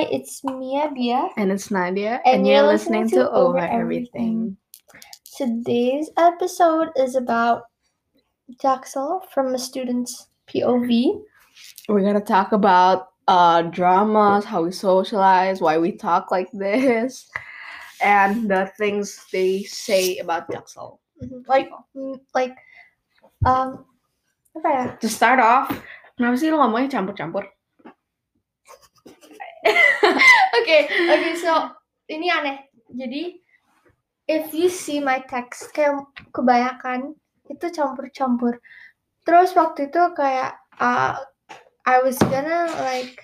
Hi, it's Mia Bia. And it's Nadia, And and, you're you're listening listening, to to Over Everything. Today's episode is about Jaksel from a student's POV. We're gonna talk about uh dramas, how we socialize, why we talk like this, and the things they say about Jaksel. Mhm. Like, mm, like, um, apa ya? To start off, kenapa sih lo ngomongnya campur-campur? Oke, oke, so ini aneh. Jadi, if you see my text, kayak kebanyakan itu campur-campur. Terus waktu itu kayak uh, I was gonna like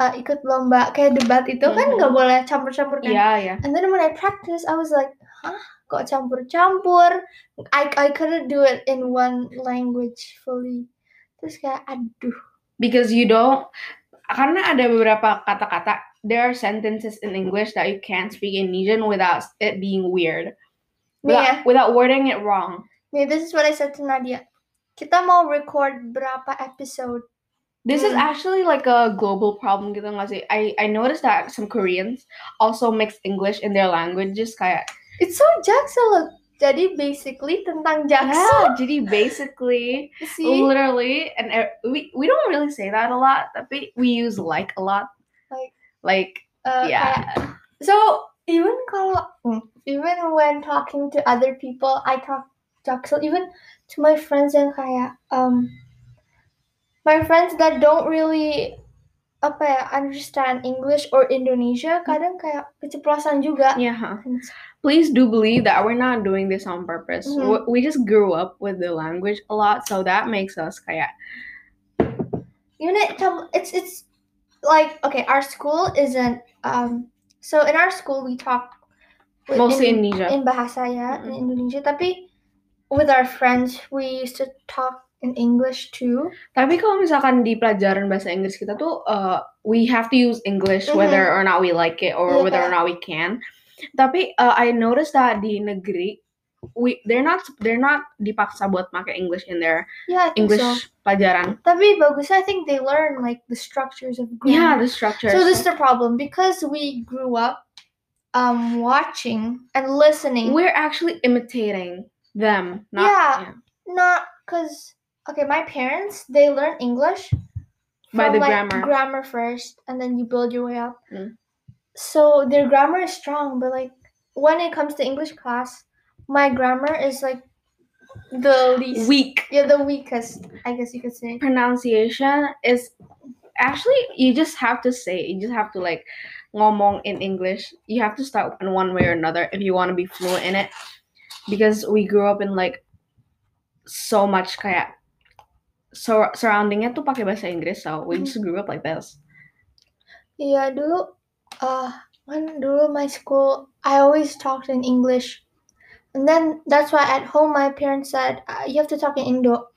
uh, ikut lomba kayak debat itu kan Mhm. nggak boleh campur-campur kan? Iya, ya. And then when I practice, I was like, hah, kok campur-campur? I I couldn't do it in one language fully. Terus kayak aduh. Because you don't karena ada beberapa kata-kata there are sentences in English that you can't speak Indonesian without it being weird. Without, ya, without wording it wrong. nih this is what I said to Nadia. Kita mau record berapa episode? This is Hmm. actually like a global problem gitu nggak sih? I I noticed that some Koreans also mix English in their languages kayak It's so look. Jadi basically tentang Jaxel. yeah, jadi basically See? literally and e- we we don't really say that a lot, tapi we use like a lot. Like, Like Uh, yeah. kayak- so even kalau hmm, even when talking to other people, I talk Jaxel. Even to my friends yang kayak um my friends that don't really apa ya understand English or Indonesia kadang kayak keceplosan juga. Yeah. huh. Please do believe that we're not doing this on purpose. Mhm. We- just grew up with the language a lot, so that makes us kayak Even it, it's it's like okay, our school isn't um so in our school we talk mostly in, Indonesia. in bahasa ya in Mm-mm. Indonesia tapi with our friends we used to talk in English too. Tapi kalau misalkan di pelajaran bahasa Inggris kita tuh uh, we have to use English Mhm. whether or not we like it or Iya, whether or not we can. Tapi uh, I noticed that di negeri we they're not they're not dipaksa buat pakai English in their Yeah, English so. pelajaran. Tapi bagusnya I think they learn like the structures of Yeah, grammar. the structure. so this is the problem because we grew up um watching and listening. we're actually imitating them. Not, Yeah. not because okay, my parents they learn English By from, the like, grammar. grammar first, and then you build your way up. Mm. So their grammar is strong, but like when it comes to English class, my grammar is like the least. Weak Yeah, the weakest, I guess you could say. pronunciation is actually you just have to say it. you just have to like ngomong in English. You have to start in one way or another if you want to be fluent in it. Because we grew up in like so much kayak sur- surroundingnya tuh pakai bahasa Inggris, so we just mm-hmm. grew up like this. Iya dulu, uh, when dulu my school, I always talked in English, and then that's why at home my parents said uh, you have to talk in Indo.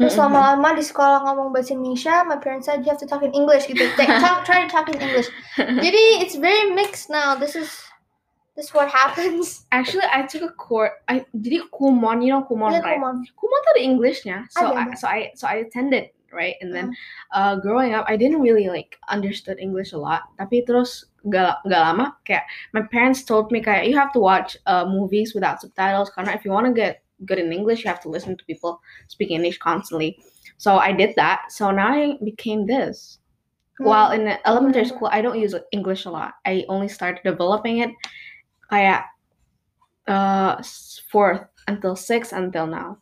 Terus Mm-mm. lama-lama di sekolah ngomong bahasa Indonesia, my parents said you have to talk in English gitu. Like, talk, try to talk in English. Jadi it's very mixed now. This is this is what happens. Actually, I took a course. I jadi Kumon, you know Kumon, Yeah, right? Kumon tuh ada Englishnya, so Ada, I, so I so I attended right, and then uh, growing up I didn't really like understood English a lot. Tapi terus gak gak lama kayak my parents told me kayak you have to watch uh, movies without subtitles karena if you want to get good in English you have to listen to people speak English constantly. So I did that. So now I became this. While in elementary school I don't use English a lot. I only started developing it kayak uh fourth until sixth until now.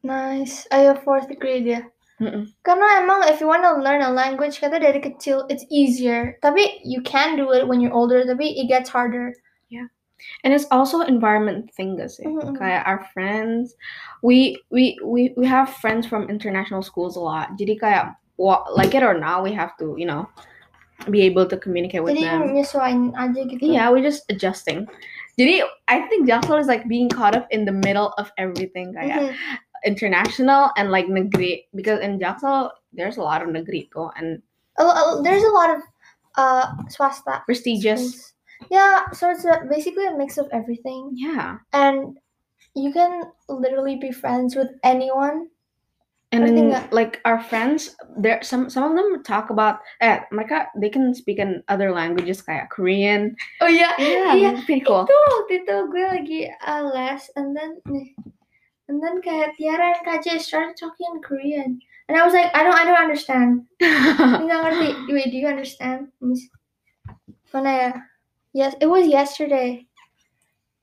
Nice. Ayo fourth grade ya. Mm-mm. Karena emang if you want to learn a language kata dari kecil it's easier. Tapi you can do it when you're older. Tapi it gets harder. Yeah. And it's also environment thing gak sih? Mhm, mhm. Kayak our friends, we we we we have friends from international schools a lot. Jadi kayak like it or not, we have to you know be able to communicate with Jadi them. nyesuaiin aja gitu. Yeah, we're just adjusting. Jadi I think Jackson is like being caught up in the middle of everything kayak Mhm. International and like negeri because in Jackson there's a lot of negeri tuh and A a there's a lot of uh swasta. prestigious. Yeah, so it's a, basically a mix of everything, Yeah. and you can literally be friends with anyone and then nggak? like our friends there some some of them talk about eh mereka they can speak in other languages kayak Korean Oh yeah, yeah it's pretty cool Itu waktu itu gue lagi uh, les and then nih, and then Tiara and KJ started talking in Korean. And I was like, I don't I don't understand. Wait, do you understand? Me see. Yes, it was yesterday.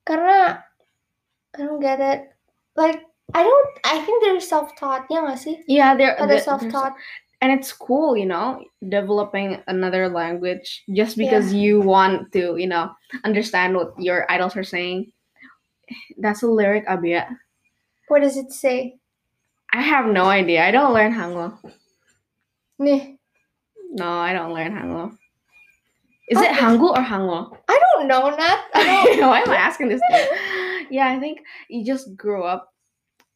Karena I don't get it. Like I don't. I think they're self-taught. Ya nggak sih? yeah they're, they're- they're self-taught. and it's cool you know developing another language just because you want to you know understand what your idols are saying that's a lyric abia What does it say? i have no idea i don't learn hangul no i don't learn hangul is it Okay. hangul or hangul I don't know, Nat. I don't. why am i asking this yeah i think you just grew up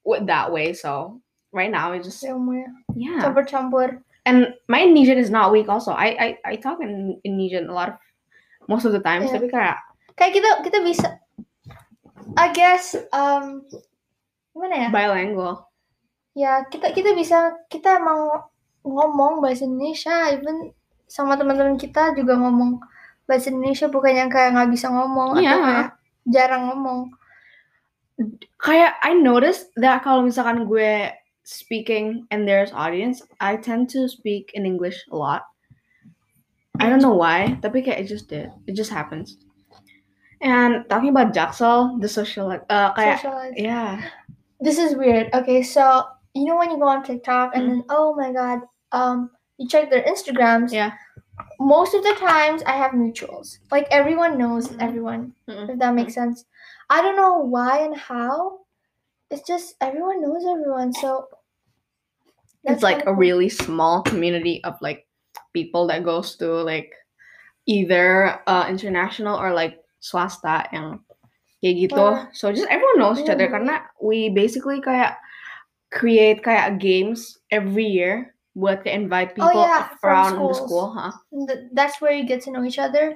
with that way so right now it's just Semuanya yeah campur-campur. and my Indonesian is not weak also I I, I talk in Indonesian a lot of most of the times Yeah. tapi kayak Kayak kita kita bisa. I guess um gimana ya? bilingual Ya kita kita bisa kita emang ngomong bahasa Indonesia, even sama teman-teman kita juga ngomong bahasa Indonesia bukan yang kayak nggak bisa ngomong Iya. atau kayak jarang ngomong. kayak I noticed that kalau misalkan gue speaking and there's audience I tend to speak in English a lot I don't know why tapi kayak it just did it just happens and talking about Jaksel the social uh, kayak yeah This is weird. Okay, so you know when you go on TikTok and Mm. then oh my god, um, you check their Instagrams. Yeah. Most of the times I have mutuals. Like everyone knows Mhm. everyone. Mm-mm. If that makes sense. I don't know why and how. It's just everyone knows everyone. So it's like a really small community of like people that goes to like either uh, international or like swasta yang kayak gitu. Wah. So just everyone knows each other karena we basically kayak create kayak games every year buat kayak invite Oh, people yeah, from around the school, huh? That's where you get to know each other.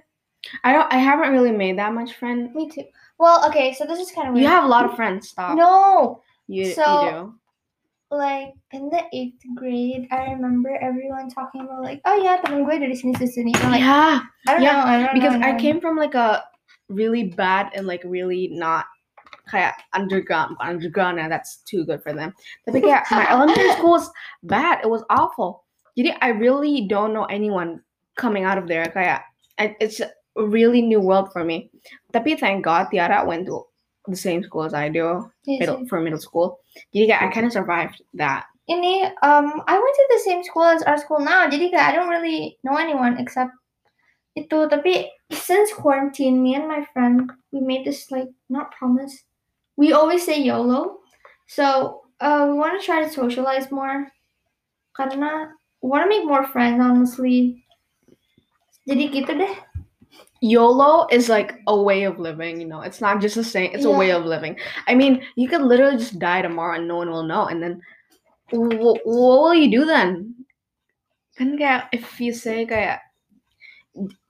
I don't I haven't really made that much friend. Me too. Well, okay, so this is kind of You have a lot of friends, stop. no, You, So- you do. like in the eighth grade, I remember everyone talking about like, oh yeah, temen gue dari sini sini like, yeah, I don't yeah, know, I don't because know. I don't came from like a really bad and like really not kayak underground underground that's too good for them. Tapi kayak my elementary school was bad. It was awful. Jadi I really don't know anyone coming out of there. Kayak it's a really new world for me. Tapi thank God Tiara went to the same school as I do know. middle for middle school. Jadi kayak I kind of survived that. Ini, um, I went to the same school as our school now. Jadi kayak I don't really know anyone except itu. Tapi since quarantine, me and my friend we made this like not promise. We always say YOLO, so uh, we want to try to socialize more. Karena we want to make more friends, honestly. Jadi gitu deh. YOLO is like a way of living, you know. It's not just a saying, it's a way of living. I mean, you could literally just die tomorrow and no one will know. And then wh- what will you do then? Kan kayak if you say kayak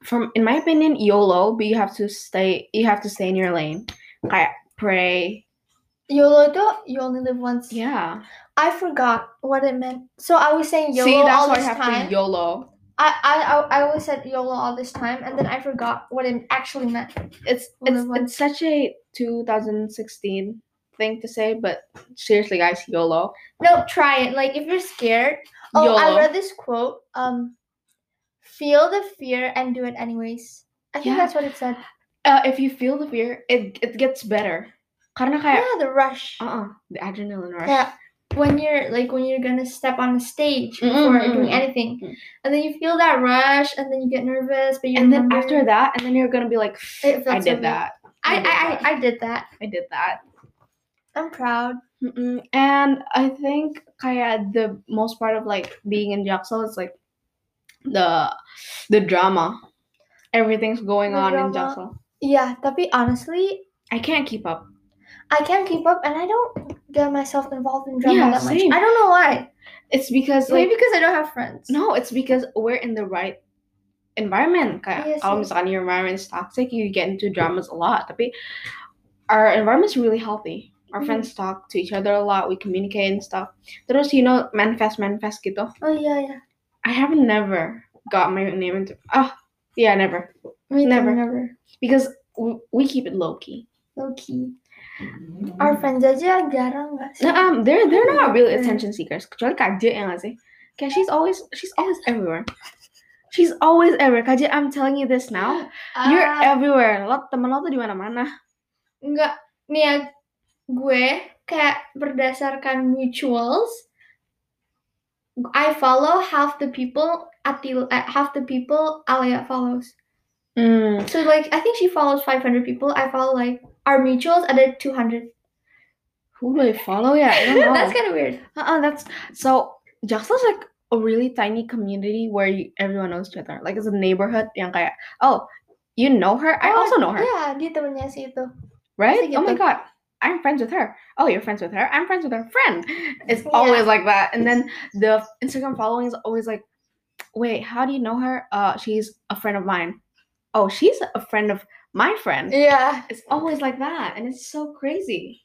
from in my opinion, YOLO, but you have to stay you have to stay in your lane. I pray. YOLO itu you only live once. Yeah. I forgot what it meant. So I was saying YOLO See, that's all why I have time. to YOLO. I, I I always said YOLO all this time, and then I forgot what it actually meant. It's it's it's such a 2016 thing to say, but seriously guys, YOLO. No, try it. Like if you're scared. Oh, I read this quote. Um, feel the fear and do it anyways. I think Yeah. that's what it said. uh, if you feel the fear, it it gets better. Karena kayak Yeah, the rush. uh-uh, the adrenaline rush. Yeah. When you're like when you're gonna step on a stage Mm, before doing anything, mm. and then you feel that rush, and then you get nervous, but you And then remember- after that, and then you're gonna be like, I did that. I I did I, I that. I did that. I did that. I'm proud. Mm-mm. And I think kayak the most part of like being in Jaksel is like the the drama. Everything's going The on in drama. Jaksel. Yeah, tapi honestly, I can't keep up. I can't keep up, and I don't get myself involved in drama Yeah, that much. same. I don't know why. It's because Maybe like because I don't have friends. no, it's because we're in the right environment. Kayak Iya kalau sih. misalkan your environment is toxic, you get into dramas a lot. Tapi our environment is really healthy. Our Mhm. friends talk to each other a lot. We communicate and stuff. Terus you know manifest manifest gitu. Oh iya ya. I haven't never got my name into. Oh yeah, never Me too, Never. never. because we, we keep it low key. Low key. Our friends aja jarang nggak sih? Nah, um, they're they're not real Never. attention seekers. Kecuali KJ ya nggak sih? Kayak she's always she's always everywhere. She's always everywhere. KJ, I'm telling you this now. You're Ah, everywhere. Lo temen lo tuh di mana-mana. Enggak, nih ya gue kayak berdasarkan mutuals, I follow half the people Atil, uh, half the people Alia follows. Hmm. So like I think she follows 500 people. I follow like our mutuals ada 200. Who do I follow? Yeah, I. That's kind of weird. Uh-uh, that's so Jaksel's like a really tiny community where you, everyone knows each other. Like it's a neighborhood yang kayak, oh, you know her? I Oh, also know her, Yeah, dia temennya si itu. right? pasti Oh my god, I'm friends with her. Oh, you're friends with her? I'm friends with her friend. It's Yeah. always like that. And then the Instagram following is always like, wait, how do you know her? Uh, she's a friend of mine. Oh, she's a friend of my friend. Yeah, It's always like that, and it's so crazy.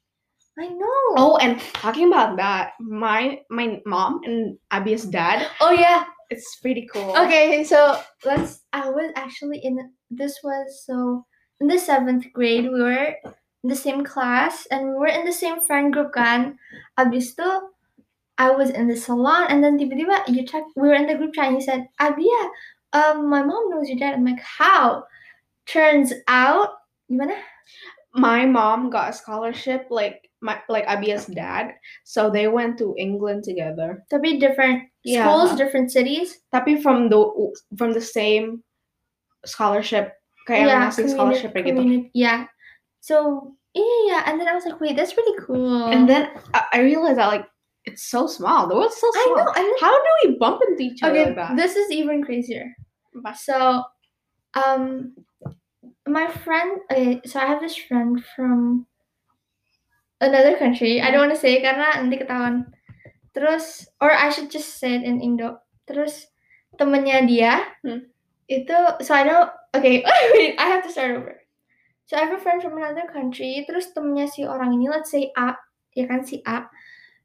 I know. Oh, and talking about that, my my mom and Abby's dad, Oh yeah. it's pretty cool. Okay, so let's. I was actually in. This was so in the seventh grade. We were in the same class and we were in the same friend group kan. Abis itu, I was in the salon and then tiba-tiba you check. We were in the group chat and you said, Abia, um, my mom knows your dad. I'm like, how? Turns out, gimana? My mom got a scholarship, like my like Abia's dad, so they went to England together. Tapi different Yeah. schools, different cities. Tapi from the from the same scholarship, kayak yeah, scholarship gitu. Yeah. So yeah, yeah, and then I was like, wait, that's really cool. And then I, I realized that like it's so small. The world's so small. I know, then How do we bump into each other Okay, like that? this is even crazier. So, um, my friend. Okay, so I have this friend from another country. I don't want to say karena nanti ketahuan. Terus, or I should just say it in Indo. Terus temennya dia Hmm. itu. So I know. Okay, wait. I have to start over. So I have a friend from another country. Terus temennya si orang ini, let's say A, ya kan si A.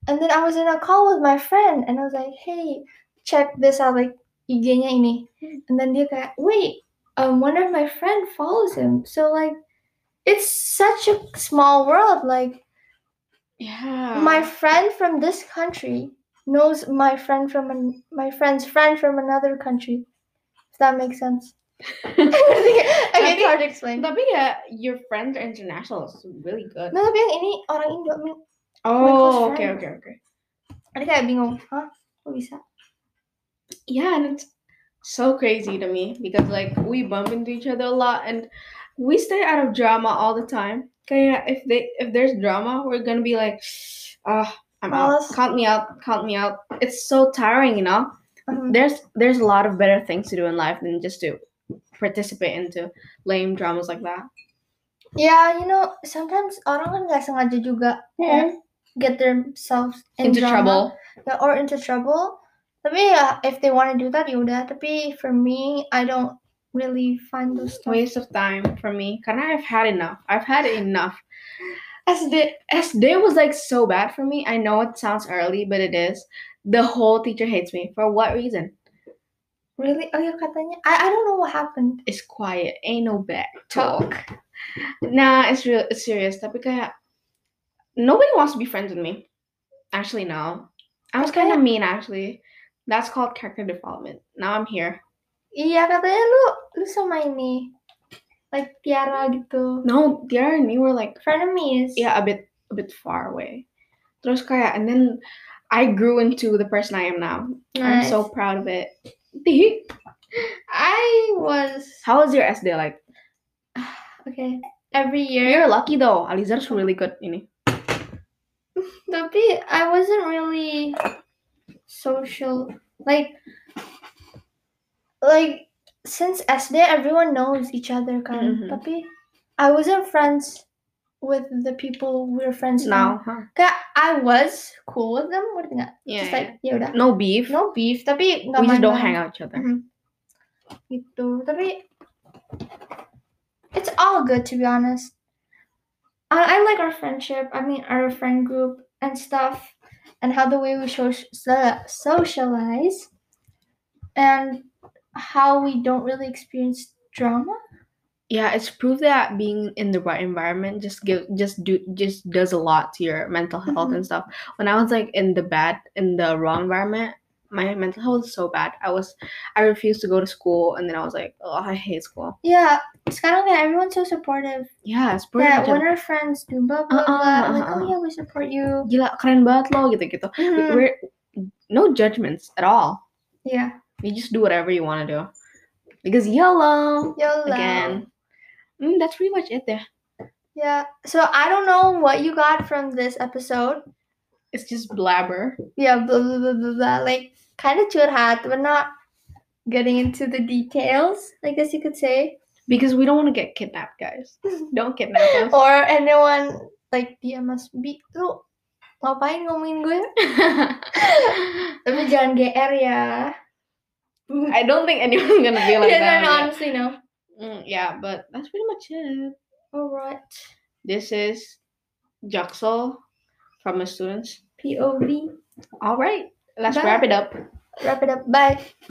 And then I was in a call with my friend, and I was like, hey, check this out, like IG-nya ini. And then dia kayak, wait, um, one of my friend follows him. So like, it's such a small world. Like yeah. my friend from this country knows my friend from an, my friend's friend from another country. If that makes sense. Okay, it's hard to explain. Tapi ya, your friends are international. It's really good. Nah, tapi yang ini orang Indo. I mean, close Oh, okay, friend. okay, okay. Ada kayak bingung, hah? Kok bisa? Yeah, and it's so crazy to me because like we bump into each other a lot and we stay out of drama all the time. Kaya if they if there's drama, we're gonna be like, ah, I'm out. Count me out. Count me out. It's so tiring, you know. Um, There's there's a lot of better things to do in life than just to participate into lame dramas like that. Yeah, you know, sometimes orang kan nggak sengaja juga kayak get themselves in Into drama, trouble. or into trouble. Tapi ya, if they want to do that, yaudah. Tapi for me, I don't really find those stuff. Waste of time for me. Karena I've had enough. I've had enough. SD, SD was like so bad for me. I know it sounds early, but it is. The whole teacher hates me. For what reason? Really? Oh ya katanya, I, I don't know what happened. It's quiet. Ain't no back talk. Nah, it's real. It's serious. Tapi kayak nobody wants to be friends with me. Actually, no. I was kind of mean. Actually, that's called character development. Now I'm here. Iya katanya lu lu sama ini, like Tiara gitu. No, Tiara and me were like Frenemies. yeah, a bit a bit far away. Terus kayak, and then I grew into the person I am now. I'm so proud of it. I was How was your SD like? okay every year. You're lucky though. Alizar's really good ini. Tapi I wasn't really social. Like, like since SD, everyone knows each other, kan. Mhm. Tapi I wasn't friends with the people we were friends Now, huh? I was cool with them, ngerti nggak? Yeah. Just like ya udah, no beef. no beef. Tapi nggak we just don't hang out with each other. Mhm. Gitu. Tapi it's all good to be honest. I, I like our friendship. I mean, our friend group and stuff, and how the way we show, so, socialize, and how we don't really experience drama. Yeah it's proof that being in the right environment just give just do just does a lot to your mental health and stuff when i was like in the bad in the wrong environment my mental health was so bad i was i refused to go to school and then i was like oh i hate school Yeah, it's kind of like everyone's so supportive. yeah it's pretty Yeah, when our friends do blah blah Uh-uh, blah, like uh-uh. oh yeah, we support you. gila keren banget lo gitu gitu Mhm. we're no judgments at all Yeah, you just do whatever you want to do because YOLO YOLO. again mm, that's pretty much it there Yeah. So I don't know what you got from this episode. it's just blabber Yeah, blah blah blah blah blah. Like kind of curhat, but not getting into the details. I guess you could say. because we don't want to get kidnapped guys don't kidnap us Or anyone like DM us. Bi, lu ngapain ngomongin gue? Tapi jangan GR ya. I don't think anyone's gonna be like yeah, that. no, no, honestly, no. Mm, yeah, but that's pretty much it. Alright. This is Jaksel from the students. POV. All right, let's Bye. wrap it up. Wrap it up. Bye.